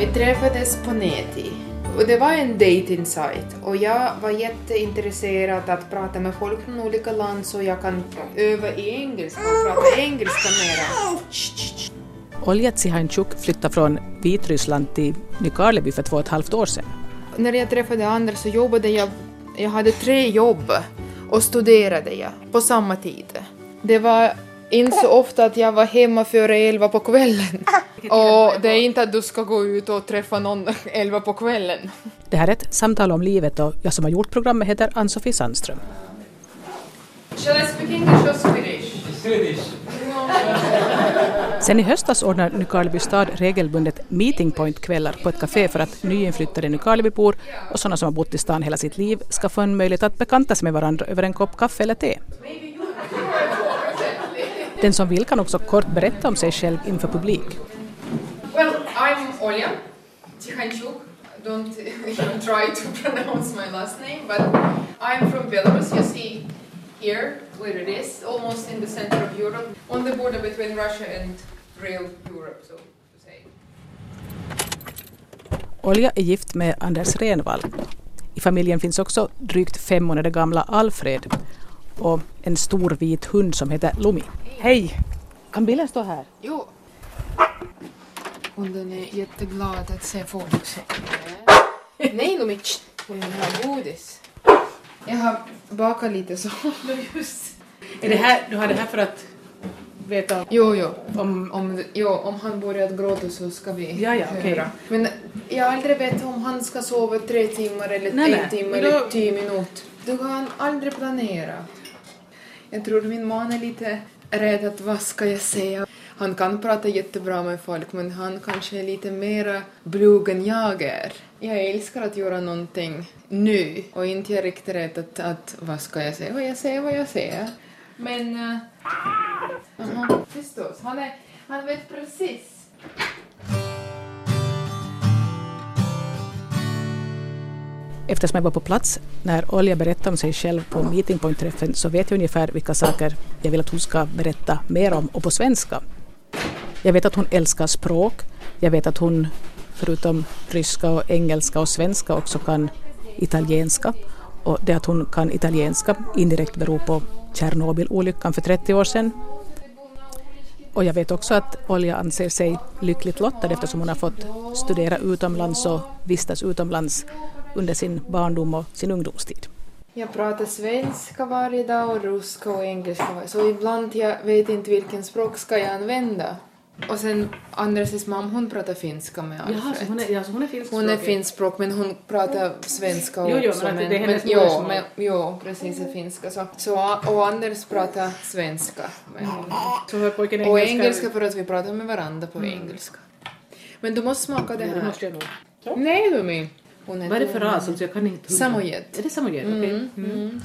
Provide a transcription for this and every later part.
Vi träffades på Neti. Och det var en dating och jag var jätteintresserad att prata med folk från olika land så jag kan öva i engelska och prata engelska mera. Olja Tsihanchuk flyttade från Vitryssland till Nykarleby för två och ett halvt år sedan. När jag träffade Anders så jobbade jag, jag hade tre jobb och studerade jag på samma tid. Det var inte så ofta att jag var hemma före elva på kvällen. Och det är inte att du ska gå ut och träffa någon elva på kvällen. Det här är ett samtal om livet och jag som har gjort programmet heter Ann-Sofie Sandström. Shall I speak English or Swedish? Swedish. Sen i höstas ordnar Nykarleby stad regelbundet meeting point-kvällar på ett café för att nyinflyttade Nykarlebybor och sådana som har bott i stan hela sitt liv ska få en möjlighet att bekanta sig med varandra över en kopp kaffe eller te. Den som vill kan också kort berätta om sig själv inför publik. Well, I'm Olja Tikhanchuk. Don't even try to pronounce my last name, but I'm from Belarus. You see here where it is, almost in the center of Europe, on the border between Russia and real Europe, so to say. Olja är gift med Anders Renvall. I familjen finns också drygt fem månader gamla Alfred och en stor vit hund som heter Lumi. Hej! Kan bilen stå här? Jo. Hunden är jätteglad att se folk. Nej, Lumic. Hon vill ha godis. Jag har bakat lite så. Just. Är det här, du har det här för att veta Jo, jo. om... Om, jo, om han börjar gråta så ska vi Ja, ja, okej. höra. Men jag har aldrig vet om han ska sova tre timmar eller Nej, en nej. timme Men eller då- tio minuter. Du kan aldrig planera. Jag tror min man är lite rädd att vad ska jag säga. Han kan prata jättebra med folk men han kanske är lite mera blug än jag är. Jag älskar att göra någonting nu och inte jag riktigt rädd att, att vad ska jag säga, vad jag säger, vad jag säger. Men... Uh, aha, förstås. Han, är, han vet precis. Eftersom jag var på plats när Olja berättade om sig själv på meeting point-träffen så vet jag ungefär vilka saker jag vill att hon ska berätta mer om och på svenska. Jag vet att hon älskar språk. Jag vet att hon förutom ryska och engelska och svenska också kan italienska. Och det att hon kan italienska indirekt beror på Tjernobylolyckan för 30 år sedan. Och jag vet också att Olja anser sig lyckligt lottad eftersom hon har fått studera utomlands och vistas utomlands under sin barndom och sin ungdomstid. Jag pratar svenska varje dag och ryska och engelska Så ibland jag vet inte vilken språk ska jag använda. Och sen Anders mamma hon pratar finska med Alfred. Jaha, så hon är, ja, så hon är finsk Hon är finskspråk men hon pratar svenska Jo, jo, också. men att det är hennes jo, men, jo, precis, det är finska. Så, så, och Anders pratar svenska med honom. Och engelska för att vi pratar med varandra på engelska. Men du måste smaka det Det här. måste jag nog. Nej, Lumi. Hon Vad är det för ras? Alltså, jag kan inte... Samoyed. Är det samoyed? Okej. Mm.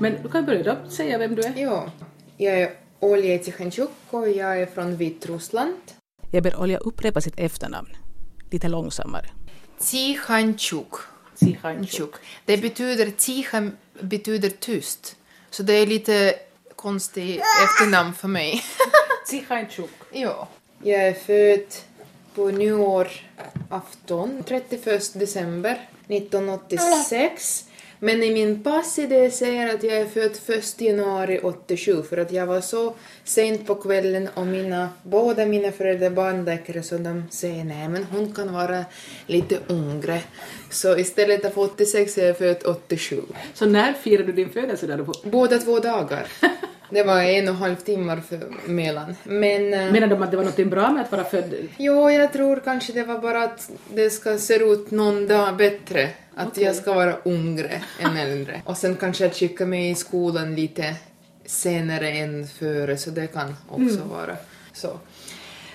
Men du kan börja då säga vem du är. Ja, jag är Olja Tikhanchuk och jag är från Vitryssland. Jag ber Olja upprepa sitt efternamn. Lite långsammare. Tikhanchuk. Tsihanchuk. Det betyder, Tihan betyder tyst. Så det är lite konstigt efternamn för mig. Tsihanchuk. ja. Jag är född på nyårafton, 31 december 1986. Men i min pass-id säger att jag är född 1 januari 87 för att jag var så sent på kvällen och mina, båda mina föräldrar barnläkare så de säger nej men hon kan vara lite yngre. Så istället för 86 är jag född 87. Så när firar du din födelsedag? Båda två dagar. Det var en och en halv timmar för mellan. Men... eh, Menar de att det var något bra med att vara född? Jo, jag tror kanske det var bara att det ska se ut någon dag bättre. Att jag ska vara yngre än äldre. Och sen kanske att skicka mig i skolan lite senare än före, så det kan också vara så.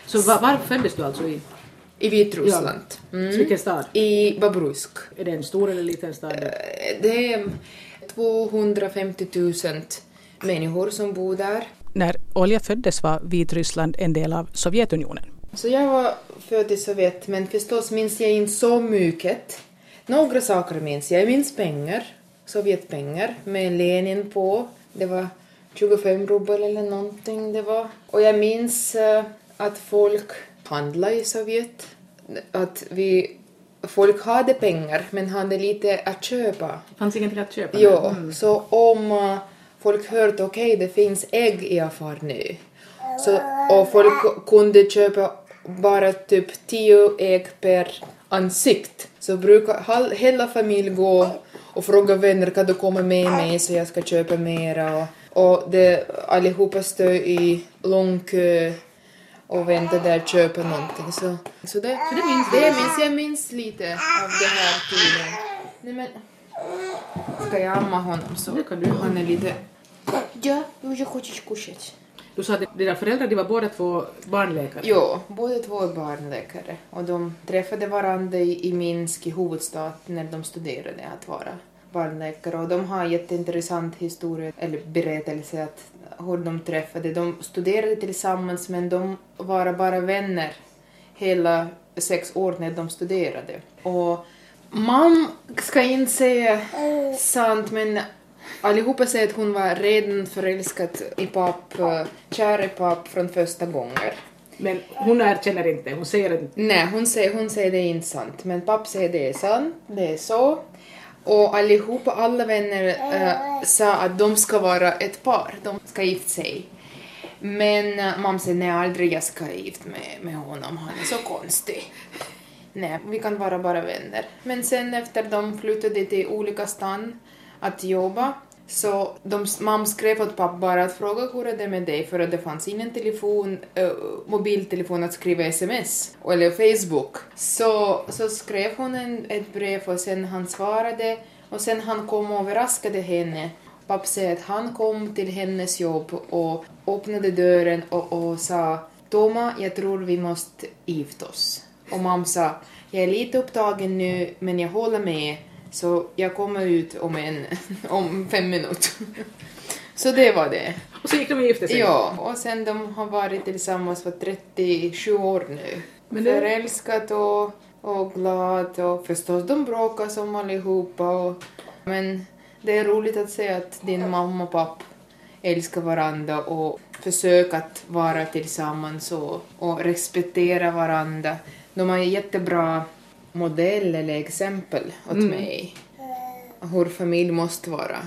Så var, var föddes du alltså i? I Vitryssland. Mm. Vilken stad? I Babrusk. Är det en stor eller liten stad? Eh, Det är 250 000 människor som bor där. När Olja föddes var Vitryssland en del av Sovjetunionen. Så jag var född i Sovjet, men förstås minns jag inte så mycket. Några saker minns jag. Jag minns pengar, Sovjetpengar, med Lenin på. Det var 25 rubel eller någonting det var. Och jag minns eh, att folk handlade i Sovjet. Att vi, folk hade pengar men hade lite att köpa. Fanns ingenting att köpa? Ja, Mm. så om eh, folk hörde okej, det finns ägg i affär nu. Så, och folk kunde köpa bara typ 10 ägg per ansikt. Så brukar hela familjen gå och fråga vänner kan du komma med mig så jag ska köpa mera. Och, och det, allihopa stod i lång kö och väntade där köpa någonting. Så, så det, Så det minns det minns, jag minns lite av det här tiden. Nej men, ska jag amma honom så Det kan du. han är lite... Ja, jag хочешь кушать. Du sa att dina föräldrar de var båda två barnläkare? Jo, båda två är barnläkare och de träffade varandra i, i Minsk, i huvudstaden, när de studerade att vara barnläkare och de har jätteintressant historia, eller berättelse att hur de träffade. De studerade tillsammans men de var bara vänner hela sex år när de studerade. Och man ska inte säga sant men allihopa säger att hon var redan förälskad i papp, eh, kär i papp från första gången. Men hon erkänner inte, hon säger att Nej, hon säger, hon säger det är inte sant, men papp säger det är sant, det är så. Och allihopa, alla vänner eh, sa att de ska vara ett par, de ska gifta sig. Men uh, mamma säger nej, aldrig jag ska gifta mig med honom, han är så konstig. Nej, vi kan vara bara vänner. Men sen efter de flyttade till olika stan att jobba så de, mamma skrev åt pappa bara att fråga hur är det med dig för att det fanns ingen telefon, eh, mobiltelefon att skriva sms eller Facebook. Så, så skrev hon en, ett brev och sen han svarade och sen han kom och överraskade henne. Pappa säger att han kom till hennes jobb och öppnade dörren och, och sa Toma, jag tror vi måste gifta oss. Och mamma sa, jag är lite upptagen nu men jag håller med så jag kommer ut om, en, om fem minuter. Så det var det. Och så gick de och gifte sig? Ja, och sen de har varit tillsammans för 37 år nu. Men det- Förälskad och, och glad och förstås de bråkar som allihopa och, men det är roligt att se att din mamma och pappa älskar varandra och försöker att vara tillsammans och, och respektera varandra. De har jättebra modell eller exempel åt Mm. mig. Hur familj måste vara.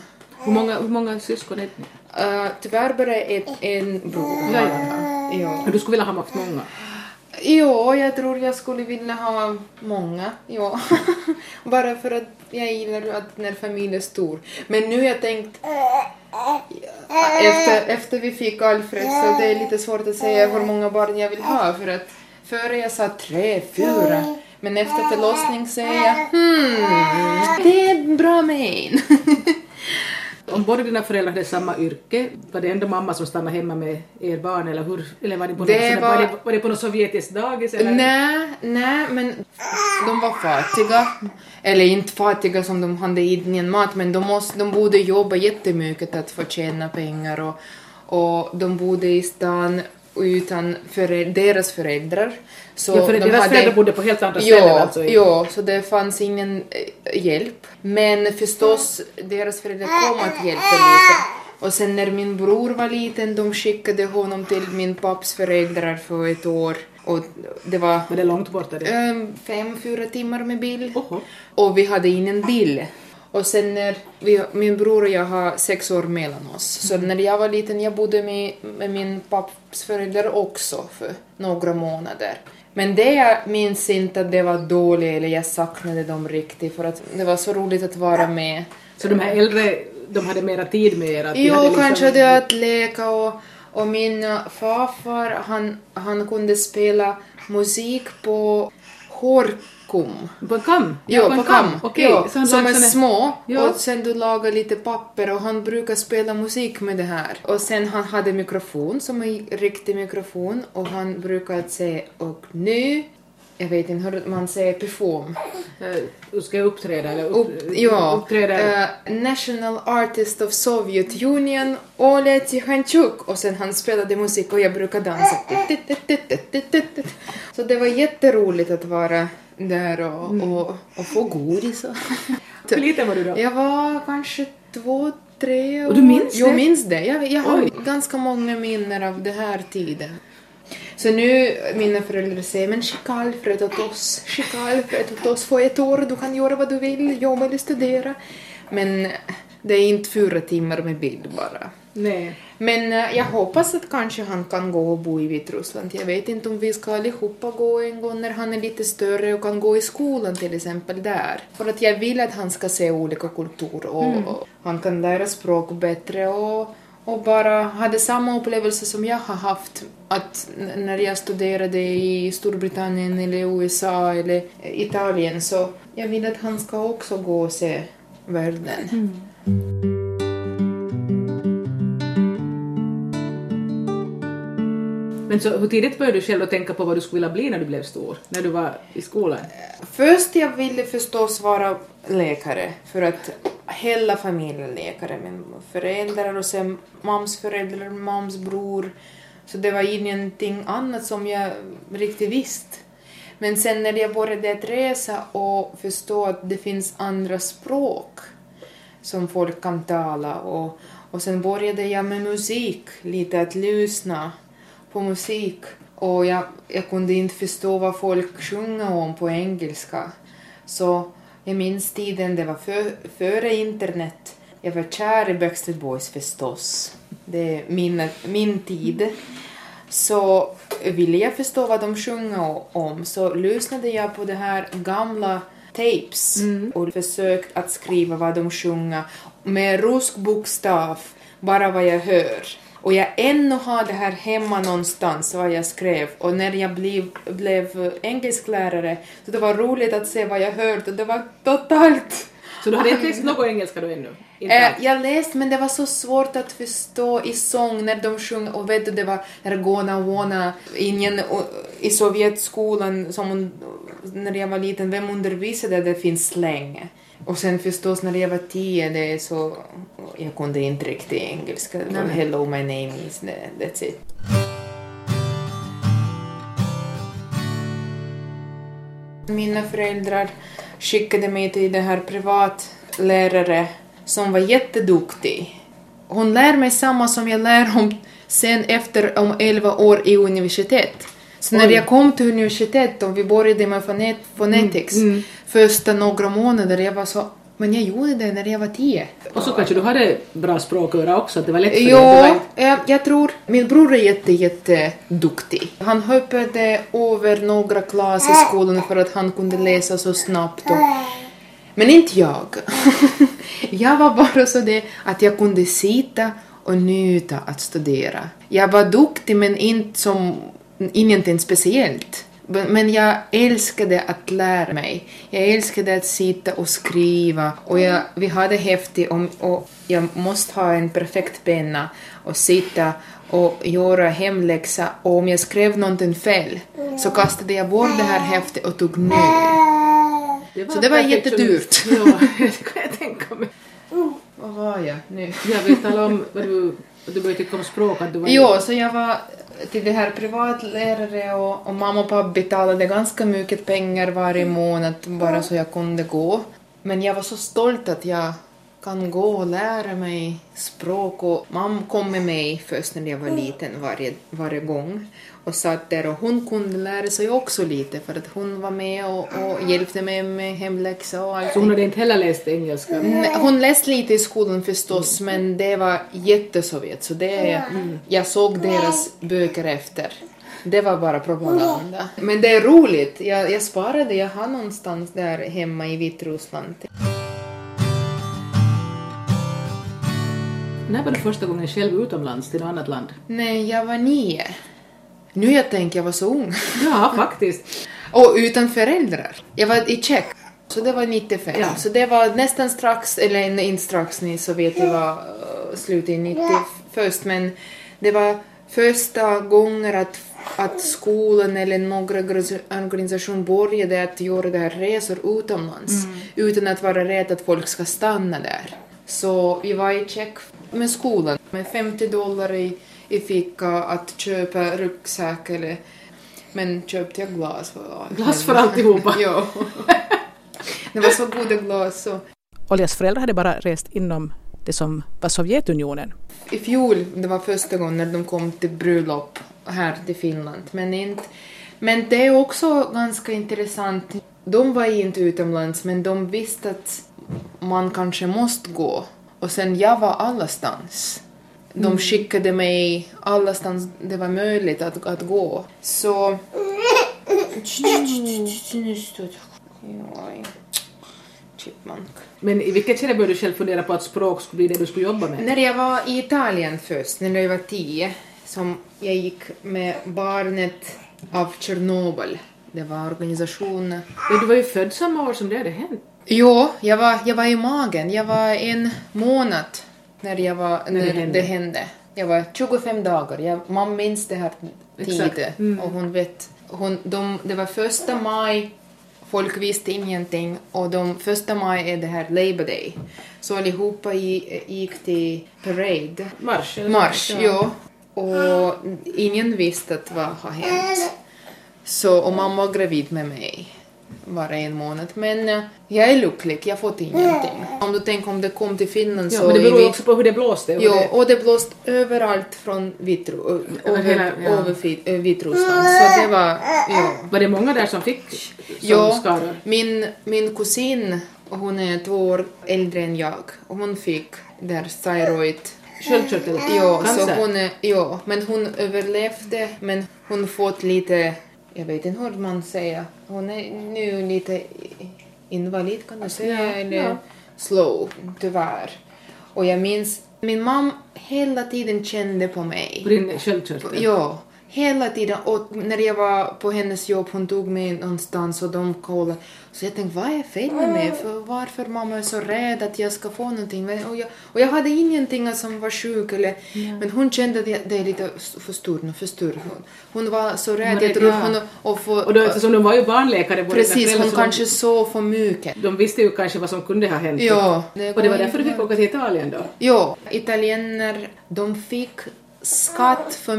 Hur, många, hur många syskon är ni? Uh, tyvärr bara ett, en bror. Ja, ja. Ja. Du skulle vilja ha haft många? Jo, jag tror jag skulle vilja ha många. Ja. Bara för att jag gillar att när familjen är stor. Men nu har jag tänkt efter, efter vi fick Alfred så det är lite svårt att säga hur många barn jag vill ha för att före jag sa tre, fyra. Men efter förlossning säger jag hmm, det är bra med en. Om båda dina föräldrar hade samma yrke, var det ändå mamma som stannade hemma med er barn eller hur? Eller var det på något, Det sånt- var- var... det, var det på något sovjetiskt dagis eller? Nej, nej, men de var fattiga. Eller inte fattiga som de hade ingen mat, men de, måste, de borde jobba jättemycket att få tjäna pengar och, och de bodde i stan utan förä- deras föräldrar. Så ja, för de deras hade- föräldrar bodde på helt andra ställen Ja, alltså? i- ja, så det fanns ingen eh, hjälp. Men förstås, deras föräldrar kom att hjälpa lite. Och sen när min bror var liten, de skickade honom till min papps föräldrar för ett år. Och det var Var det långt borta det? ehm, fem, fyra timmar med bil. Oho. Och vi hade ingen bil. Och sen när vi, min bror och jag har sex år mellan oss. Så när jag var liten jag bodde med, med min papps föräldrar också för några månader. Men det jag minns inte att det var dåligt eller jag saknade dem riktigt för att det var så roligt att vara med. Så de här äldre, de hade mera tid med er? Jo, liksom- kanske det att leka och, och min farfar han, han kunde spela musik på hårkum. På en kam? Jo, på kam. Okej. Ja, så han som är små. Ja. Och sen du lagar lite papper och han brukar spela musik med det här. Och sen han hade mikrofon som är riktig mikrofon och han brukar säga och nu, jag vet inte hur man säger perform. Du ska jag uppträda eller upp, Upp, ja, uppträda? eh, National Artist of Soviet Union, Oля Tihanchuk. Och sen han spelade musik och jag brukar dansa. Så det var jätteroligt att vara där och, och, och få godis. och- Hur liten var du då? Jag var kanske två, tre år. Och du minns Jag det? minns det. Jag, jag har Oj. ganska många minnen av den här tiden. Så nu, mina föräldrar säger men skicka Alfred åt oss, skicka Alfred åt oss, få ett år, du kan göra vad du vill, jobba eller studera. Men det är inte fyra timmar med bild bara. Nej. Men eh, jag hoppas att kanske han kan gå och bo i Vitryssland. Jag vet inte om vi ska allihopa gå en gång när han är lite större och kan gå i skolan till exempel där. För att jag vill att han ska se olika kulturer och, och han kan lära språk bättre och, och bara hade samma upplevelse som jag har haft att när jag studerade i Storbritannien eller USA eller Italien så jag vill att han ska också gå och se världen. Men så hur tidigt började du själv att tänka på vad du skulle vilja bli när du blev stor? När du var i skolan? Först jag ville förstås vara läkare för att hela familjen är läkare. Min föräldrar och sen mams föräldrar, mams bror. Så det var ingenting annat som jag riktigt visste. Men sen när jag började att resa och förstå att det finns andra språk som folk kan tala och, och sen började jag med musik, lite att lyssna på musik och jag, jag kunde inte förstå vad folk sjunger om på engelska. Så jag minns tiden, det var för, före internet. Jag var kär i Backstreet Boys förstås. Det är min, min tid. Så ville jag förstå vad de sjunger om så lyssnade jag på det här gamla tapes och försökte att skriva vad de sjunger med rysk bokstav, bara vad jag hör. Och jag ännu har det här hemma någonstans vad jag skrev och när jag blev, blev engelsklärare så det var roligt att se vad jag hörde och det var totalt Så du hade inte läst något engelska då ännu? Alls? jag läste men det var så svårt att förstå i sång när de sjöng och vet du det var Ergona Wona ingen i Sovjetskolan som hon- när jag var liten, vem undervisade det finns släng? Och sen förstås när jag var tio, det så, jag kunde inte riktigt engelska. Det var hello my name is, that's it. Mina föräldrar skickade mig till det här privatlärare som var jätteduktig. Hon lär mig samma som jag lär om sen efter om 11 år i universitet. Så när Oj. jag kom till universitet och vi började med fonet, phonetics första några månader, jag var så men jag gjorde det när jag var 10. Och så kanske du hade bra språköra också, att det var lätt för dig. det var Jo, jag, jag tror min bror är jätte, jätte duktig. Han hoppade över några klasser i skolan för att han kunde läsa så snabbt. Och, men inte jag. jag var bara så det att jag kunde sitta och njuta att studera. Jag var duktig men inte som ingenting speciellt. Men jag älskade att lära mig. Jag älskade att sitta och skriva. Och jag, vi hade häftigt om, och jag måste ha en perfekt penna och sitta och göra hemläxa. Och om jag skrev någonting fel så kastade jag bort det här häftet och tog ner. Så det var jättedyrt. Ja, det kan jag tänka mig. Vad var jag nu? Jag vill tala om vad du, du började om språk, att du var Jo, så jag var till det här privatlärare och, och mamma och pappa betalade ganska mycket pengar varje månad bara så jag kunde gå. Men jag var så stolt att jag kan gå och lära mig språk och mamma kom med mig först när jag var liten varje, varje gång och satt där och hon kunde lära sig också lite för att hon var med och, och hjälpte mig med hemläxa och allt. Så hon hade inte heller läst engelska? Nej, Hon läste lite i skolan förstås, men det var jättesovjet, så det, jag såg deras böcker efter. Det var bara propaganda. Men det är roligt. Jag, jag sparade, jag har någonstans där hemma i Vitryssland. När var du första gången själv utomlands till något annat land? Nej, jag var nio. Nu jag tänker jag var så ung. Ja, faktiskt. Och utan föräldrar. Jag var i Tjeck. Så det var 95. Ja. Så det var nästan strax, eller inte strax, ni så vet jag var uh, slutet i 90 först, men det var första gången att, att skolan eller några organisation började att göra det här resor utomlands utan att vara rädd att folk ska stanna där. Så vi var i Tjeck med skolan med 50 dollar i, i ficka att köpa ryggsäck eller men köpte jag glas för Glas för alltihopa. ja. Det var så goda glas så. Oljas föräldrar hade bara rest inom det som var Sovjetunionen. I fjol, det var första gången när de kom till bröllop här till Finland, men inte... Men det är också ganska intressant. De var inte utomlands, men de visste att man kanske måste gå. Och sen jag var allastans. De skickade mig allastans det var möjligt att, att gå. Så... Chipmunk. Men i vilket skede började du själv fundera på att språk skulle bli det du skulle jobba med? När jag var i Italien först, när jag var tio, som jag gick med barnet av Tjernobyl. Det var organisationen. Men du var ju född samma år som det hade hänt. Jo, jag var, jag var i magen. Jag var en månad när, jag var, när, det det, hände. hände. Jag var 25 dagar. Jag, man minns det här tiden. Och hon vet, hon, de, det var första maj, folk visste ingenting och de, första maj är det här Labor Day. Så allihopa gi- gick till parade. Marsch. eller Mars, så. ja. Och ingen visste att vad har hänt. Så, och mamma var gravid med mig. Bara en månad. Men eh, jag är lycklig, jag har fått ingenting. Om du tänker om det kom till Finland Ja, så... men det beror vi- också på hur det blåste. och Jo, det- och det blåste överallt från Vitru, Över hela- ja. över Vitryssland. Så det var, ja. Var det många där som fick som Ja, skador? min, min kusin, hon är två år äldre än jag, och hon fick där thyroid Sköldkörtel? Ja, Cancer? så hon är, ja, men hon överlevde, men hon fått lite, jag vet inte hur man säger, hon är nu lite invalid kan du säga, Ja, eller ja. slow, tyvärr. Och jag minns, min mamma hela tiden kände på mig. På din sköldkörtel? Ja, hela tiden. Och när jag var på hennes jobb, hon tog mig någonstans och de kollade. Så jag tänkte, vad är fel med mig? För varför mamma är så rädd att jag ska få någonting? Och, jag, och jag hade ingenting som var sjuk eller... Men hon kände att det är lite för stort nu, för stort. Hon, hon var så rädd, jag tror Ja. hon... Och, för, Och då, eftersom de var ju barnläkare båda precis, hon kanske såg för mycket. De visste ju kanske vad som kunde ha hänt. Ja. Och det var därför du fick åka till Italien då? Ja, italiener, de fick skatt för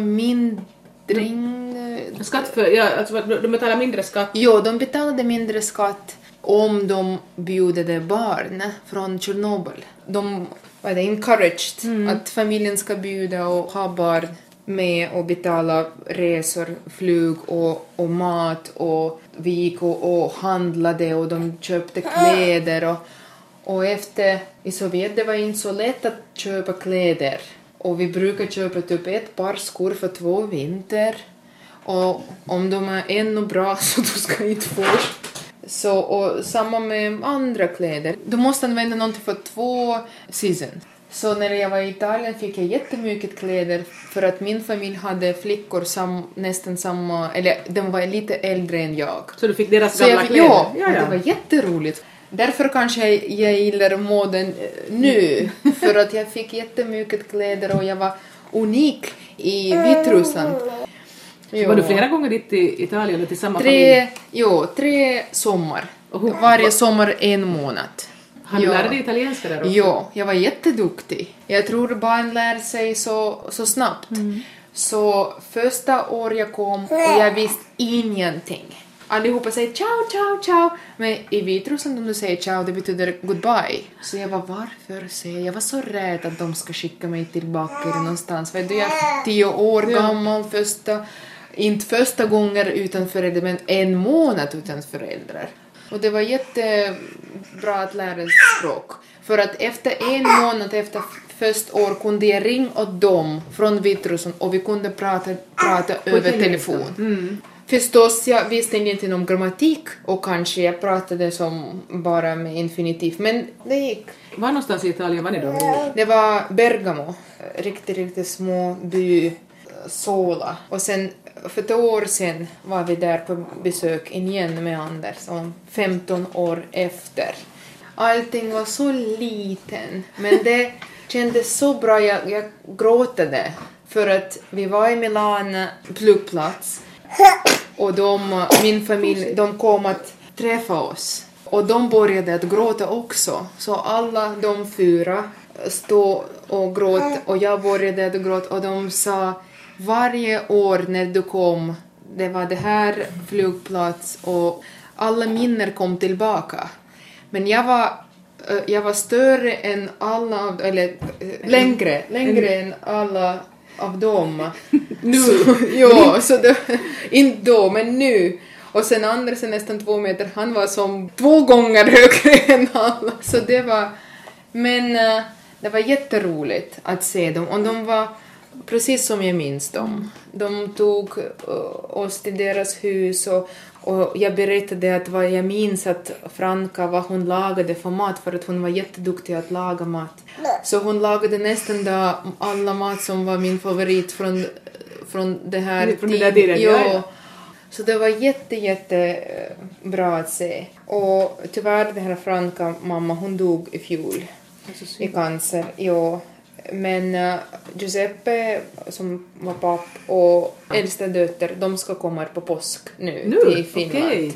mindring... Skatt för, ja, alltså de betalar mindre skatt. Jo, de betalade mindre skatt om de bjudade barn från Tjernobyl. De var encouraged att familjen ska bjuda och ha barn med och betala resor, flyg och, och mat och vi gick och, och handlade och de köpte kläder och, och efter i Sovjet det var inte så lätt att köpa kläder och vi brukar köpa typ ett par skor för två vinter och om de är ännu bra så du ska inte få. Så, och samma med andra kläder. Du måste använda någonting för två season. Så när jag var i Italien fick jag jättemycket kläder för att min familj hade flickor som nästan samma, eller de var lite äldre än jag. Så du fick deras Så gamla kläder? ja, och det var jätteroligt. Därför kanske jag, gillar moden eh, nu, för att jag fick jättemycket kläder och jag var unik i Vitryssland. Jo. Var du flera gånger dit till Italien eller till samma familj? Tre, jo, tre sommar. Varje sommar en månad. Han Ja. lärde dig italienska där också? Ja, jag var jätteduktig. Jag tror barn lär sig så, så snabbt. Mm. Så första året jag kom och jag visste ingenting. Allihopa säger ciao, ciao, ciao. Men i Vitryssland om du säger ciao det betyder goodbye. Så jag var varför säger jag? Jag var så rädd att de ska skicka mig tillbaka någonstans. Vet du, är tio år gammal första, inte första gången utan föräldrar men en månad utan föräldrar. Och det var jättebra att lära sig språk. För att efter en månad efter första år kunde jag ringa åt dem från Vitryssland och vi kunde prata, prata över telefon. Förstås, jag visste ingenting om grammatik och kanske jag pratade som bara med infinitiv, men det gick. Var någonstans i Italien var ni då? Det var Bergamo, riktigt, riktigt små by, Sola. Och sen för två år sedan var vi där på besök igen med Anders, om 15 år efter. Allting var så liten, men det kändes så bra. Jag, jag gråtade för att vi var i Milan flygplats och de, min familj, de kom att träffa oss. Och de började att gråta också. Så alla de fyra stod och gråt och jag började att gråta och de sa varje år när du kom, det var det här flygplats och alla minnen kom tillbaka. Men jag var eh, jag var större än alla, eller eh, längre, längre än alla av dem. Nu. Så, ja, så det, inte då, men nu. Och sen Anders är nästan två meter, han var som två gånger högre än alla. Så det var, men eh, det var jätteroligt att se dem och de var precis som jag minns dem. De tog eh, oss till deras hus och, och jag berättade att vad jag minns att Franka, vad hon lagade för mat för att hon var jätteduktig att laga mat. Så hon lagade nästan då alla mat som var min favorit från, från det här Från den där tiden, ja, ja. så det var jätte, jätte eh, bra att se. Och tyvärr, den här franka mamma, hon dog i fjol i cancer. Jo. Men eh, Giuseppe som var papp och äldsta dotter, de ska komma på påsk nu, Nu? till Finland. Okej.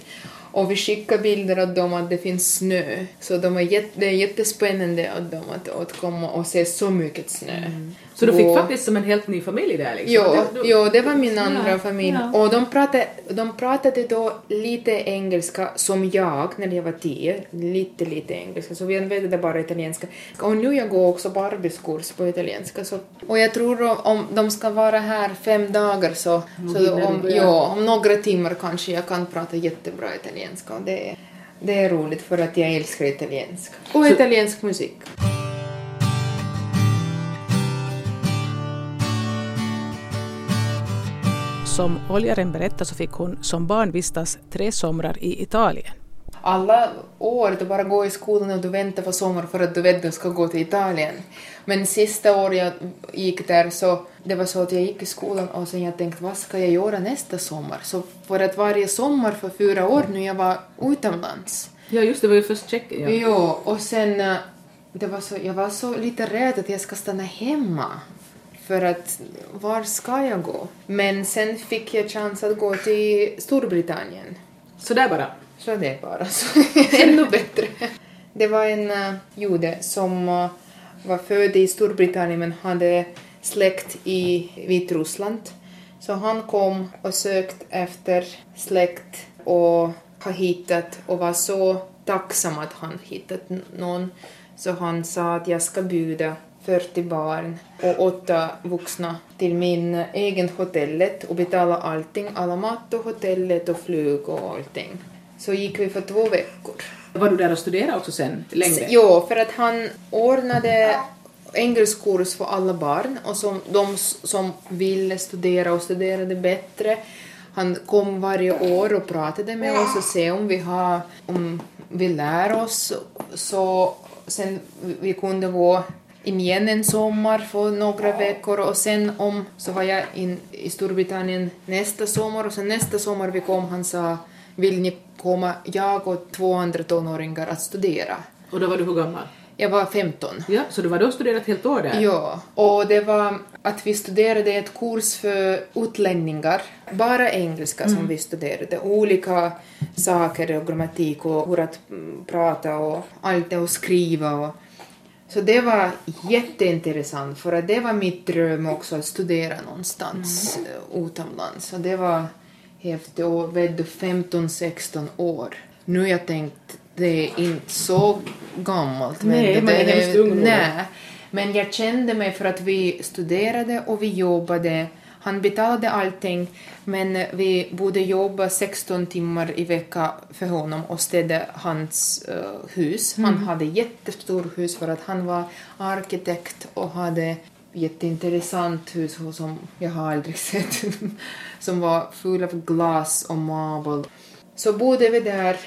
Och vi skickar bilder åt dem att det finns snö. Så de är jätte, det är jättespännande åt dem att, att komma och se så mycket snö. Så du fick faktiskt som en helt ny familj där liksom? Jo, Du- du- jo, det var min andra Ja, familj. ja. Och de pratade, de pratade då lite engelska som jag när jag var tio. Lite, lite engelska. Så vi använde bara italienska. Och nu jag går också på arbetskurs på italienska. Så, och jag tror om, de ska vara här fem dagar så, så om, ja, om några timmar kanske jag kan prata jättebra italienska. Och det, är- det är roligt för att jag älskar italienska. Och Så- italiensk musik. Som oljaren berättade så fick hon som barn vistas tre somrar i Italien. alla år du bara går i skolan och du väntar på sommar för att du vet att du ska gå till Italien. Men sista året jag gick där så det var så att jag gick i skolan och sen jag tänkte vad ska jag göra nästa sommar? Så för att varje sommar för fyra år nu jag var utomlands. Ja, just det, var ju först Tjeckien. Ja. Jo, och sen eh, det var så, jag var så lite rädd att jag ska stanna hemma. För att var ska jag gå? Men sen fick jag chans att gå till Storbritannien. Så där bara. Så det bara så. Ännu bättre. Det var en uh, jude som uh, var född i Storbritannien men hade släkt i Vitryssland. Så han kom och sökte efter släkt och har hittat och var så tacksam att han hittat någon. Så han sa att jag ska bjuda 40 barn och åtta vuxna till min egen hotellet och betala allting, alla mat och hotellet och flyg och allting. Så gick vi för två veckor. Var du där och studerade också sen, längre? Jo, för att han ordnade engelskkurs för alla barn och som, de som ville studera och studerade bättre. Han kom varje år och pratade med oss och se om vi har, om vi lär oss. Så sen vi kunde gå igen en sommar för några veckor och sen om så var jag in i Storbritannien nästa sommar och sen nästa sommar vi kom han sa vill ni komma, jag och två andra tonåringar att studera. Och då var du hur gammal? Jag var 15. Ja, så du var då studerat helt år där? Ja, och det var att vi studerade ett kurs för utlänningar, bara engelska som vi studerade, olika saker och grammatik och hur att mm, prata och allt det och skriva och så det var jätteintressant för att det var mitt dröm också att studera någonstans mm. utomlands. Så det var häftigt och vet du 15-16 år. Nu jag tänkt det är inte så gammalt. Nej, det, man är hemskt ung. Nej. Men jag kände mig för att vi studerade och vi jobbade. Han betalade allting, men vi borde jobba 16 timmar i veckan för honom och städa hans eh, hus. Han hade jättestort hus för att han var arkitekt och hade jätteintressant hus som jag har aldrig sett, som var full av glas och marble. Så bodde vi där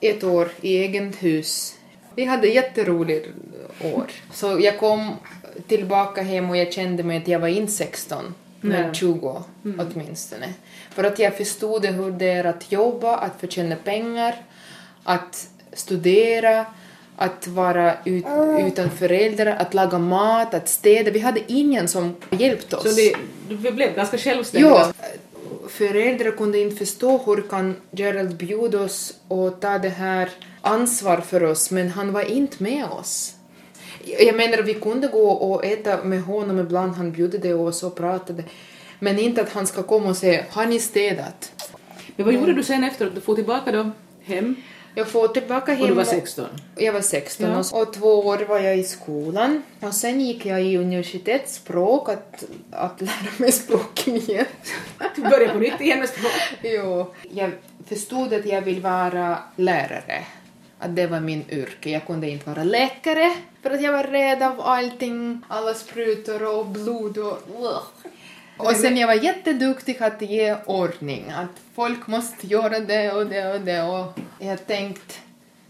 ett år i eget hus. Vi hade jätteroligt år. Så jag kom tillbaka hem och jag kände mig att jag var inte 16, men Nej. 20 åtminstone. För att jag förstod hur det är att jobba, att förtjäna pengar, att studera, att vara ut, utan föräldrar, att laga mat, att städa. Vi hade ingen som hjälpte oss. Så det, du blev ganska självständig? Ja, föräldrar kunde inte förstå hur kan Gerald bjuda oss och ta det här ansvar för oss, men han var inte med oss. Jag menar, vi kunde gå och äta med honom ibland, han bjöd oss och pratade, men inte att han ska komma och säga har ni städat? Men vad gjorde du sen efter att du får tillbaka då hem? Jag får tillbaka hem. Och du var 16? Jag var 16 Ja. och, och två år var jag i skolan. Och sen gick jag i universitetsspråk att, att lära mig språk igen. Du började på nytt igen med språk. jo. Jag förstod att jag vill vara lärare. Att det var min yrke. Jag kunde inte vara läkare för att jag var rädd av allting. Alla sprutor och blod och... Och sen jag var jätteduktig att ge ordning. Att folk måste göra det och det och det. Och jag tänkte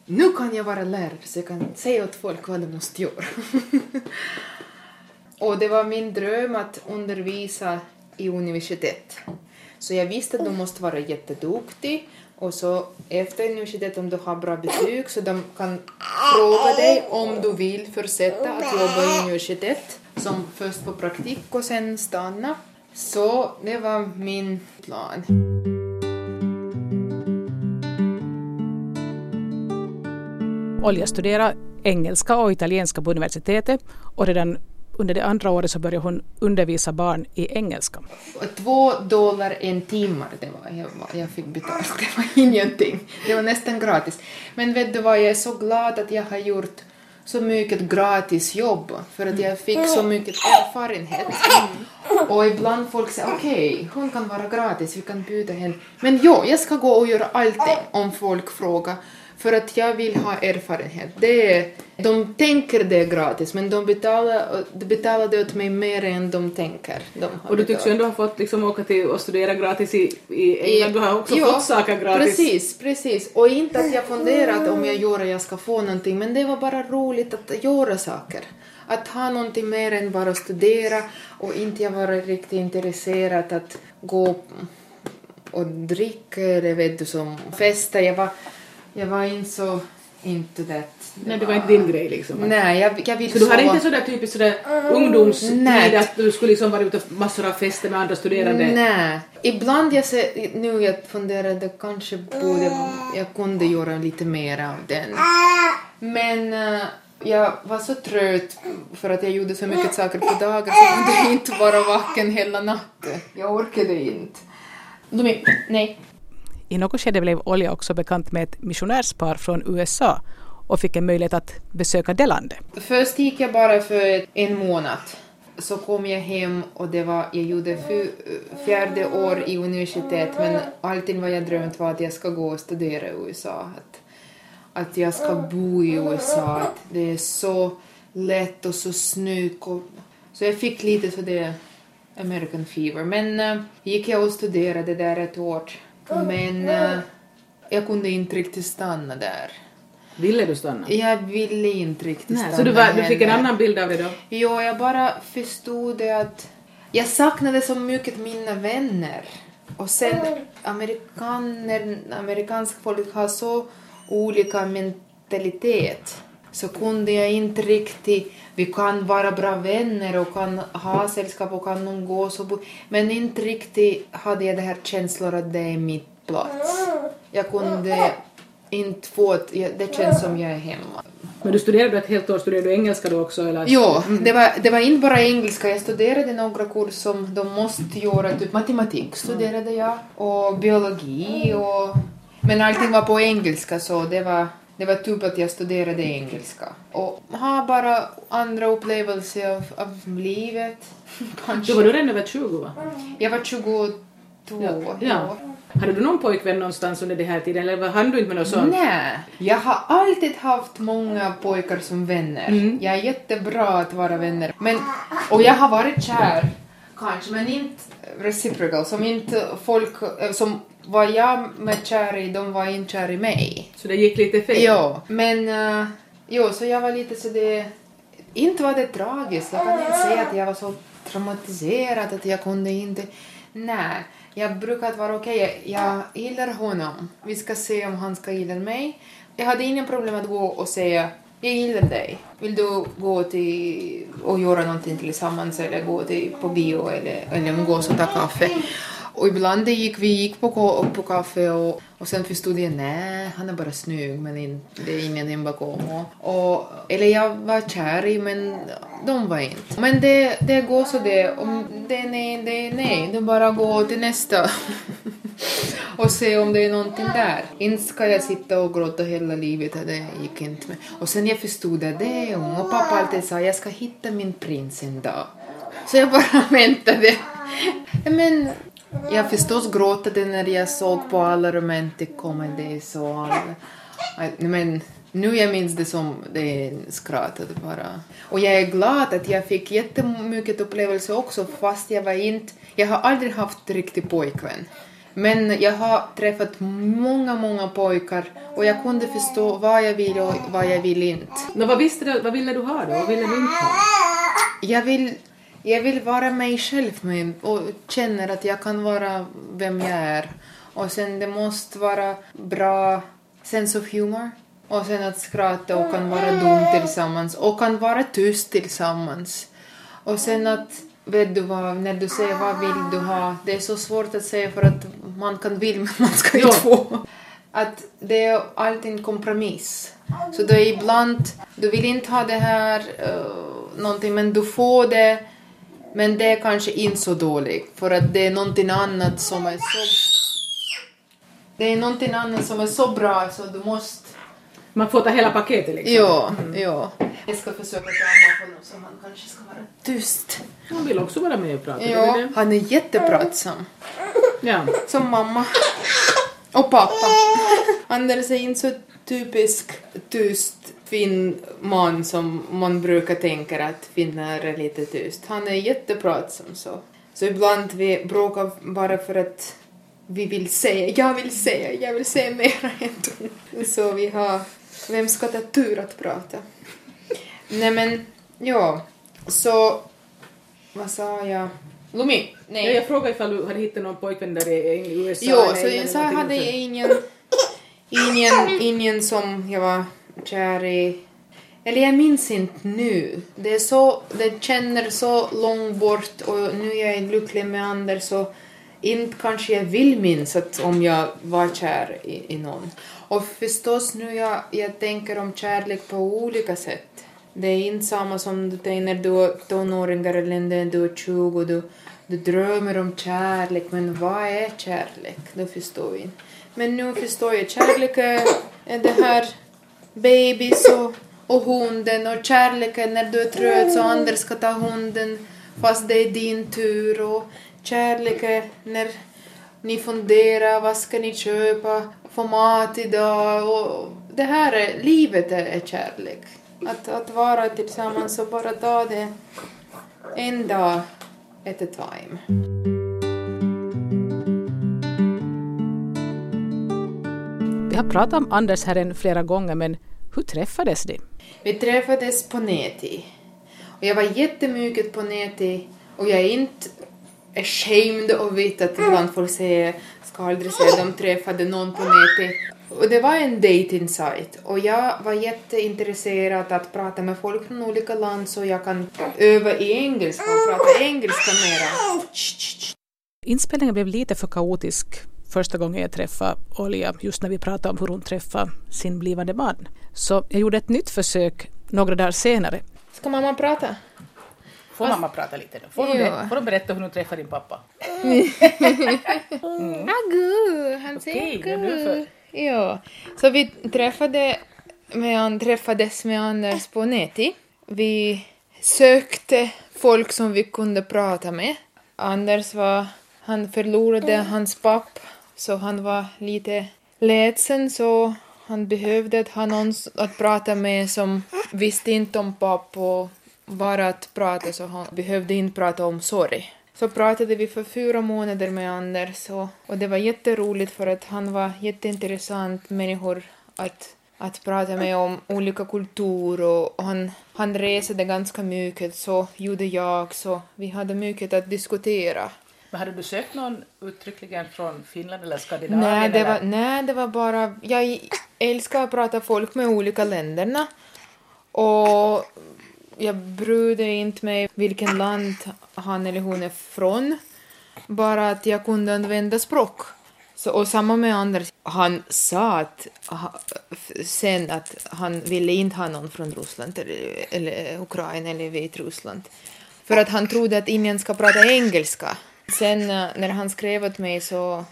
nu kan jag vara lärare så jag kan säga åt folk vad de måste göra. och det var min dröm att undervisa i universitet. Så jag visste att de måste vara jätteduktig och så efter universitetet om du har bra betyg så de kan fråga dig om du vill fortsätta att jobba i universitet som först på praktik och sen stanna. Så det var min plan. Olja studerade engelska och italienska på universitetet och redan under det andra året så började hon undervisa barn i engelska. Två dollar en timme, det var, jag, jag fick betalt, det var ingenting. Det var nästan gratis. Men vet du vad, jag är så glad att jag har gjort så mycket gratis jobb för att jag fick så mycket erfarenhet. Och ibland folk säger okej, hon kan vara gratis, vi kan bjuda henne. Men jo, jag ska gå och göra allting om folk frågar för att jag vill ha erfarenhet. Det är, de tänker det är gratis men de betalar, de betalar det åt mig mer än de tänker. De Och du tycks ju ändå ha fått liksom åka till och studera gratis i, i England. Du har också Ja, fått saker gratis. Precis, precis. Och inte att jag funderat om jag gör jag ska få någonting, men det var bara roligt att göra saker. Att ha någonting mer än bara studera och inte jag var riktigt intresserad att gå och dricka eller vet du som festa. Jag var, jag var inte så into that. Nej, det var inte din grej liksom. Nej, jag, jag vill Så du hade inte sådär typiskt sådär ungdomstid Nej. att du skulle liksom vara ute på massor av fester med andra studerande? Nej. Ibland jag ser, nu jag funderade kanske borde jag kunde göra lite mer av den. Men eh, jag var så trött för att jag gjorde så mycket saker på dagen så jag kunde inte vara vaken hela natten. Jag orkade inte. Nej. I något skede blev Olja också bekant med ett missionärspar från USA och fick en möjlighet att besöka det landet. Först gick jag bara för en månad. Så kom jag hem och det var, jag gjorde fjärde år i universitet men allting vad jag drömt var att jag ska gå och studera i USA. Att, att jag ska bo i USA. Att det är så lätt och så snyggt. Och, så jag fick lite så det American fever. Men äh, gick jag och studerade där ett år. Men äh, jag kunde inte riktigt stanna där. Ville du stanna? Jag ville inte riktigt Nej, stanna så du, var, du fick en annan bild av det då? Jo, jag bara förstod det att jag saknade så mycket mina vänner. Och sen amerikaner, amerikanska folk har så olika mentalitet. Så kunde jag inte riktigt, vi kan vara bra vänner och kan ha sällskap och kan umgås och bo, men inte riktigt hade jag det här känslor att det är mitt plats. Jag kunde inte få, det känns som jag är hemma. Men du studerade ett helt år, studerade du engelska då också eller? Jo, det var, det var inte bara engelska. Jag studerade några kurser som de måste göra. Typ matematik studerade jag och biologi och... Men allting var på engelska så det var, det var typ att jag studerade engelska. Och ha bara andra upplevelser av, av livet. Kanske. Då var du redan över 20 va? Jag var 22. Ja. ja. Hade du någon pojkvän någonstans under den här tiden eller hann du inte med något sånt? Nej, jag har alltid haft många pojkar som vänner. Mm. Jag är jättebra att vara vänner. Men, och jag har varit kär, kanske, men inte reciprocal. Som inte folk eh, som var jag med kär i, de var inte kär i mig. Så det gick lite fel? Ja, men uh, jo, så jag var lite så det... Inte var det tragiskt. Jag kan inte säga att jag var så traumatiserad att jag kunde inte... Nej, jag brukar vara okej. Jag gillar honom. Vi ska se om han ska gilla mig. Jag hade ingen problem att gå och säga jag gillar dig. Vill du gå till och göra någonting tillsammans eller gå till, på bio eller, eller umgås och ta kaffe? Och ibland det gick vi gick på, på kaffe och, och sen förstod jag nej, han är bara snygg men in, det är ingenting bakom. Och, och, eller jag var kär i men de var inte. Men det, det går så det, om det är nej, det är nej. Det bara går till nästa. och se om det är någonting där. Inte ska jag sitta och gråta hela livet, det gick inte med. Och sen jag förstod att det är hon. och pappa alltid sa jag ska hitta min prins en dag. Så jag bara väntade. Men jag förstås gråtade när jag såg på alla romantic comedies och alla. Men nu jag minns det som det skrattade bara. Och jag är glad att jag fick jättemycket upplevelser också fast jag var inte, jag har aldrig haft riktig pojkvän. Men jag har träffat många, många pojkar och jag kunde förstå vad jag vill och vad jag vill inte. No, vad, visste du, vad ville du ha då? Vad ville du inte ha? Jag vill, jag vill vara mig själv med och känner att jag kan vara vem jag är. Och sen det måste vara bra sense of humor. Och sen att skratta och kan vara dum tillsammans och kan vara tyst tillsammans. Och sen att, vet du vad, när du säger vad vill du ha, det är så svårt att säga för att man kan vill men man ska inte få. Att det är alltid en kompromiss. Så då är ibland, du vill inte ha det här, uh, någonting, men du får det, men det är kanske inte så dåligt för att det är någonting annat som är så... Det är någonting annat som är så bra så du måste man får ta hela paketet liksom? Ja, mm. ja. Jag ska försöka ta honom så han kanske ska vara tyst. Han vill också vara med och prata. Ja, han är jättepratsam. Ja. Som mamma. Och pappa. Anders är inte så typisk tyst fin man som man brukar tänka att finnar är lite tyst. Han är jättepratsam så. Så ibland vi bråkar bara för att vi vill säga, jag vill säga, jag vill säga mera än du. Så vi har vem ska ta tur att prata? Nej men, ja. Så, vad sa jag? Lumi? Nej. Ja, jag frågade ifall du hade hittat någon pojkvän där i USA? Jo, så jag sa hade jag ingen, ingen, ingen som jag var kär i. Eller jag minns inte nu. Det är så, det känner så långt bort och nu är jag lycklig med Anders så inte kanske jag vill minnas att om jag var kär i, i någon. Och förstås nu jag, jag tänker om kärlek på olika sätt. Det är inte samma som du tänker när du är tonåringar eller när du är 20 du, du drömmer om kärlek, men vad är kärlek? Det förstår vi inte. Men nu förstår jag, Kärleken. Är det här babys och, och hunden. Och kärleken när du är trött så andra ska ta hunden. Fast det är din tur. Och kärleken är när ni funderar vad ska ni köpa? För mat idag. Och det här är, livet är, är kärlek. Att, att vara tillsammans och bara ta det en dag at a time. Vi har pratat om Anders här flera gånger men hur träffades ni? Vi träffades på Neti. Och jag var jättemycket på Neti och jag är inte ashamed of it att ibland folk säger ska aldrig säga de träffade någon på nätet. Och det var en dating site och jag var jätteintresserad att prata med folk från olika land så jag kan öva i engelska och prata engelska mera. Inspelningen blev lite för kaotisk första gången jag träffade Olja, just när vi pratade om hur hon träffade sin blivande man. Så jag gjorde ett nytt försök några dagar senare. Ska mamma prata? Får mamma prata lite då? Får, du, får du berätta hur du träffade din pappa? mm. Agu, han säger okay, Ja, så vi träffade med, träffades med Anders på Neti. Vi sökte folk som vi kunde prata med. Anders var, han förlorade hans papp så han var lite ledsen så han behövde ha någon att prata med som visste inte om papp och bara att prata så han behövde inte prata om sorg. Så pratade vi för fyra månader med Anders och, och det var jätteroligt för att han var jätteintressant människor att, att prata med om olika kulturer och, och han, han resade ganska mycket så gjorde jag så vi hade mycket att diskutera. Men hade du sökt någon uttryckligen från Finland eller Skandinavien? Nej, det var, nej, det var bara... Jag älskar att prata folk med olika länderna. Och jag brydde inte mig vilken land han eller hon är från. Bara att jag kunde använda språk. Så, och samma med Anders. Han sa att, sen att han ville inte ha någon från Ryssland eller, eller Ukraina eller Vitryssland. För att han trodde att ingen ska prata engelska. Sen eh, när han skrev åt mig så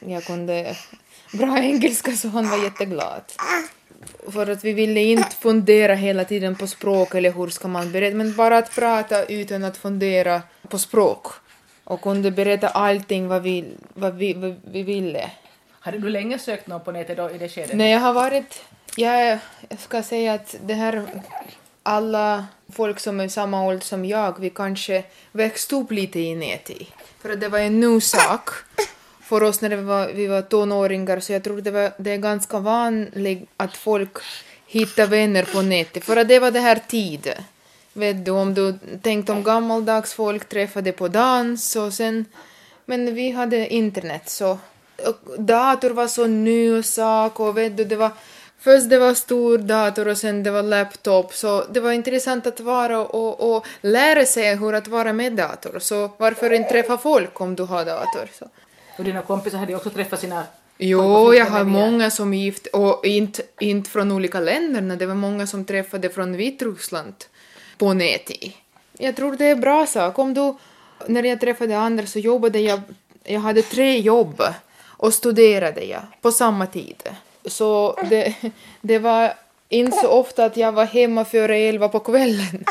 jag kunde bra engelska så han var jätteglad. För att vi ville inte fundera hela tiden på språk eller hur ska man berätta, men bara att prata utan att fundera på språk. Och kunde berätta allting vad vi, vad vi, vad vi ville. Hade du länge sökt någon på nätet då i det skedet? Nej, jag har varit... Jag, jag ska säga att det här... Alla folk som är samma ålder som jag, vi kanske växte upp lite i nätet. För att det var en ny sak för oss när vi var, vi var tonåringar, så jag tror det, var, det är ganska vanligt att folk hittar vänner på nätet. För att det var det här tiden. Vet du, om du tänkte om gammaldags folk träffade på dans och sen... Men vi hade internet så... Och dator var så ny sak och vet du, det var... Först det var stor dator och sen det var laptop, så det var intressant att vara och, och lära sig hur att vara med dator. Så varför inte träffa folk om du har dator? Så. Och dina kompisar hade ju också träffat sina Jo, jag har många som är gift, och inte, inte från olika länder, det var många som träffade från Vitryssland på nätet. Jag tror det är bra sak. Om du, när jag träffade andra så jobbade jag, jag hade tre jobb och studerade jag på samma tid. Så det, det var inte så ofta att jag var hemma före elva på kvällen.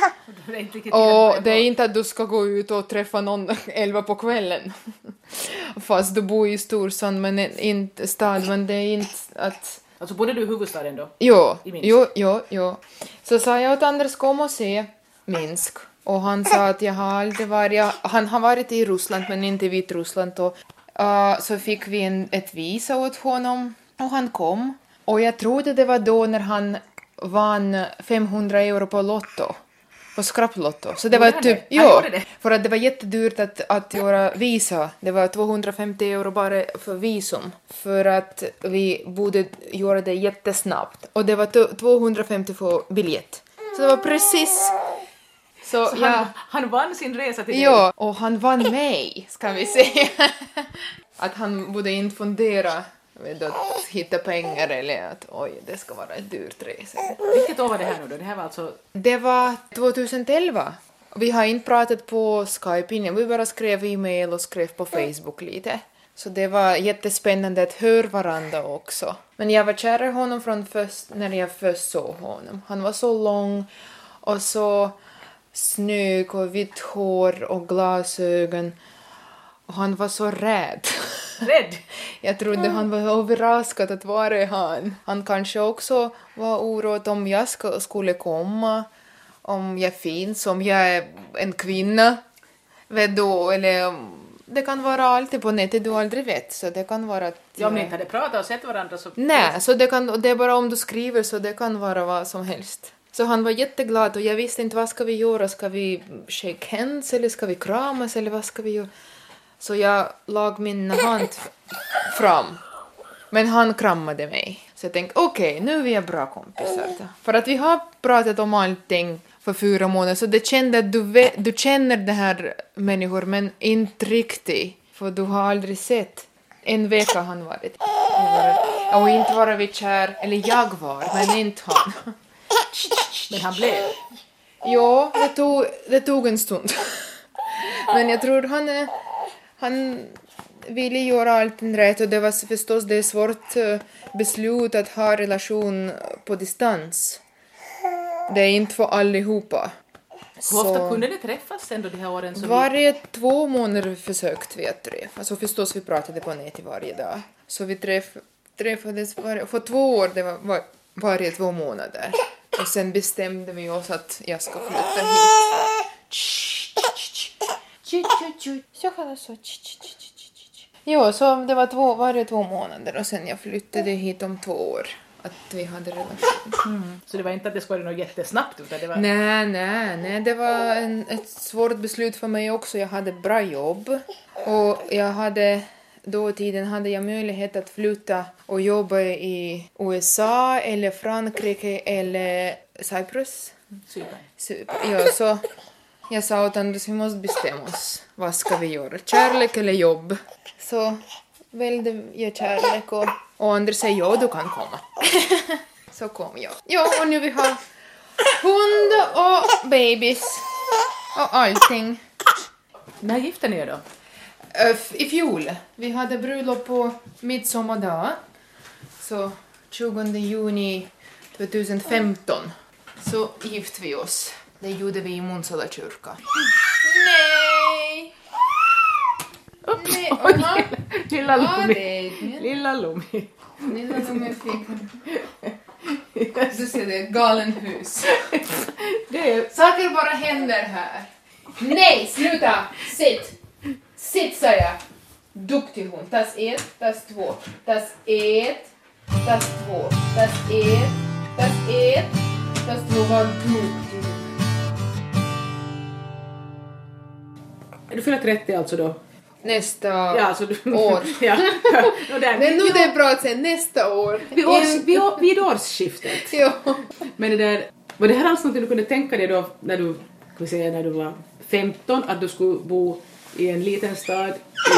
Och det är inte att du ska gå ut och träffa någon elva på kvällen. Fast du bor i storstan men inte stad, men det är inte att... Alltså bodde du i huvudstaden då? Jo, jo, jo, jo. Så sa jag åt Anders kom och se Minsk. Och han sa att jag har aldrig varit, han har varit i Ryssland men inte i Vitryssland och uh, så fick vi en, ett visa åt honom och han kom. Och jag trodde det var då när han vann 500 euro på Lotto på skrapplotto. Så det var typ, jo, för att det var jättedyrt att, att göra visa. Det var 250 euro bara för visum. För att vi borde göra det jättesnabbt. Och det var 250 för biljett. Så det var precis så, så ja. han, han vann sin resa till dig? Ja, och han vann mig, ska vi säga. att han borde inte fundera vet att hitta pengar eller att oj, det ska vara ett dyrt resa. Vilket år var det här nu då? Det här var alltså... Det var 2011. Vi har inte pratat på Skype innan, vi bara skrev e-mail och skrev på Facebook lite. Så det var jättespännande att höra varandra också. Men jag var kär i honom från först, när jag först såg honom. Han var så lång och så snygg och vitt hår och glasögon. Och han var så rädd. Rädd? Jag trodde han var överraskad att var är han? Han kanske också var orolig om jag ska, skulle komma, om jag finns, om jag är en kvinna. Vet du, eller det kan vara alltid på nätet, du aldrig vet. Så det kan vara att... Ja, om ni inte hade pratat och sett varandra så... Nej, så det, kan, det är bara om du skriver så det kan vara vad som helst. Så han var jätteglad och jag visste inte vad ska vi göra, ska vi shake hands eller ska vi kramas eller vad ska vi göra? Så jag lag min hand fram. Men han kramade mig. Så jag tänkte okej, okay, nu är vi bra kompisar. För att vi har pratat om allting för fyra månader så det kände att du, du känner de här människor men inte riktigt. För du har aldrig sett. En vecka har han varit. Och inte var vi kär, eller jag var, men inte han. Men han blev? Ja, det tog, det tog en stund. Men jag tror han är han ville göra allting rätt och det var förstås det svårt eh, beslut att ha relation på distans. Det är inte för allihopa. Hur ofta kunde ni träffas ändå de här åren? Som varje vi... två månader försökte vi att träffas. Alltså förstås vi pratade på nätet varje dag. Så vi träff, träffades varje, för två år, det var var, varje två månader. Och sen bestämde vi oss att jag ska flytta hit. Все хорошо. Jo, så det var två, varje två månader och sen jag flyttade hit om två år. Att vi hade relation. Mm. Så det var inte att det skulle något jättesnabbt utan det var... Nej, nej, nej. Det var en, ett svårt beslut för mig också. Jag hade bra jobb och jag hade då i tiden hade jag möjlighet att flytta och jobba i USA eller Frankrike eller Cyprus. Cypern. Ja, så jag sa åt Anders, vi måste bestämma oss. Vad ska vi göra? Kärlek eller jobb? Så välde jag kärlek och, och Anders sa ja, du kan komma. Så kom jag. Ja, och nu vi har hund och babys och allting. När gifte ni er då? I fjol, vi hade bröllop på midsommardag. Så 20 juni 2015 så gifte vi oss. Det gjorde vi i Munsala kyrka. Nej! Nej, aha. Lilla Ja, Lumi. det är det. Lilla Lumi. Lilla nummer fick Du ser, det är ett galen hus. Det är Saker bara händer här. Nej, sluta! Sitt! Sitt, sa jag. Duktig hon. Tas ett, tas två. Tas ett, tas två. Tas ett, tas ett, tas två. Vad duktig. Du fyller 30 alltså då? Nästa Ja, du... år. ja. Och där, Men nu det är bra att säga nästa år. vid, års, vid, vid årsskiftet. Ja. Men det där, var det här alls något du kunde tänka dig då när du, vi säga, när du var 15, att du skulle bo i en liten stad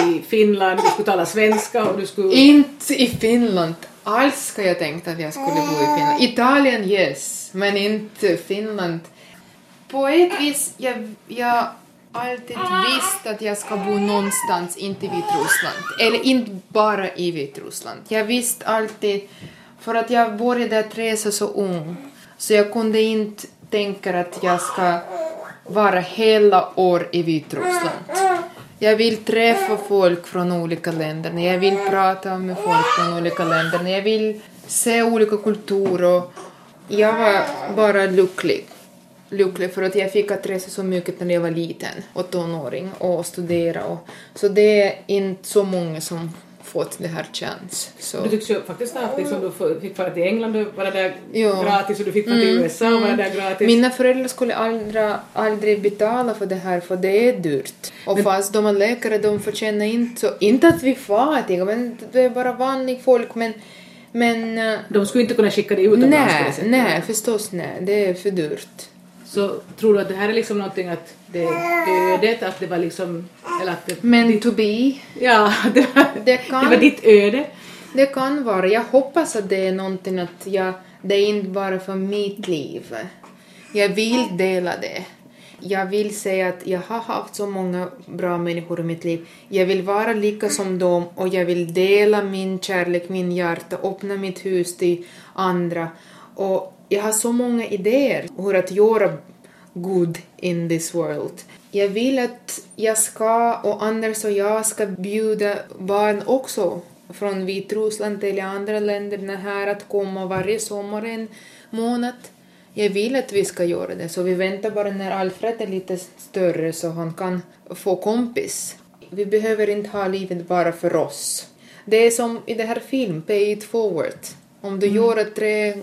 i Finland, du skulle tala svenska och du skulle... Inte i Finland. Alls ska jag tänkt att jag skulle bo i Finland. Italien, yes, men inte Finland. På ett vis, jag, jag alltid visst att jag ska bo någonstans, inte i Vitryssland. Eller inte bara i Vitryssland. Jag visste alltid, för att jag började att resa så ung, så jag kunde inte tänka att jag ska vara hela år i Vitryssland. Jag vill träffa folk från olika länder, jag vill prata med folk från olika länder, jag vill se olika kulturer. Jag var bara lycklig. Lycklig för att jag fick att resa så mycket när jag var liten och tonåring och studera. Och, så det är inte så många som fått det här chans. Så. Du tycks ju faktiskt ha liksom, du fick fara till England och vara där Ja. gratis och du fick fara till USA och vara där gratis. Mina föräldrar skulle aldrig, aldrig betala för det här för det är dyrt. Och fast de är läkare, de förtjänar inte så... Inte att vi är fattiga, men det är bara vanligt folk, men... Men... eh, De skulle inte kunna skicka dig utomlands Nej, nej, förstås nej. Det är för dyrt. Så tror du att det här är liksom någonting att det är ödet, att det var liksom... Eller att det, Men to be, ja, det var, Det kan- det var ditt öde. det kan vara. Jag hoppas att det är någonting att jag... Det är inte bara för mitt liv. Jag vill dela det. Jag vill säga att jag har haft så många bra människor i mitt liv. Jag vill vara lika som dem och jag vill dela min kärlek, min hjärta, öppna mitt hus till andra. Och jag har så många idéer hur att göra good in this world. Jag vill att jag ska, och Anders och jag ska bjuda barn också från Vitryssland eller andra länder här att komma varje sommar en månad. Jag vill att vi ska göra det, så vi väntar bara när Alfred är lite större så han kan få kompis. Vi behöver inte ha livet bara för oss. Det är som i den här filmen, Pay it forward. Om du gör tre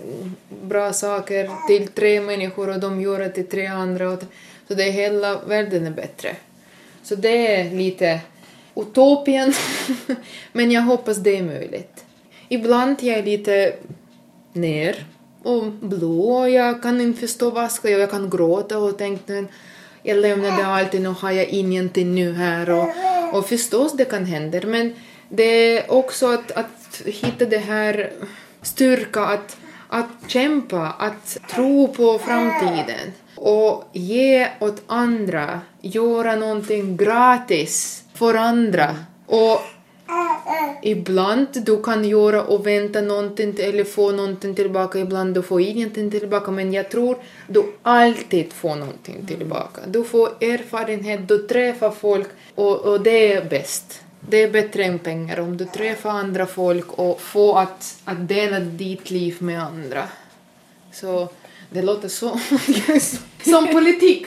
bra saker till tre människor och de gör det till tre andra, och- så det är hela världen är bättre. Så det är lite utopien, men jag hoppas det är möjligt. Ibland jag är lite ner och blå och jag kan inte förstå vad ska jag, jag kan gråta och tänka jag lämnade allt nu har jag ingenting nu här och, och förstås det kan hända men det är också att, att hitta det här styrka att, att kämpa, att tro på framtiden och ge åt andra, göra någonting gratis för andra och Ibland du kan göra och vänta någonting eller få någonting tillbaka, ibland du får ingenting tillbaka, men jag tror du alltid får någonting tillbaka. Du får erfarenhet, du träffar folk och, och det är bäst det är bättre än pengar om du träffar andra folk och får att, att dela ditt liv med andra. Så det låter så som politik.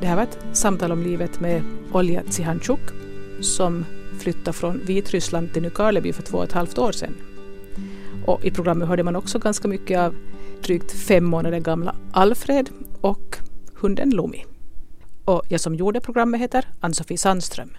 Det här var ett samtal om livet med Olja Tsihanchuk som flyttade från Vitryssland till Nykarleby för två och ett halvt år sedan. Och I programmet hörde man också ganska mycket av drygt fem månader gamla Alfred och hunden Lumi. Och jag som gjorde programmet heter Ann-Sofie Sandström.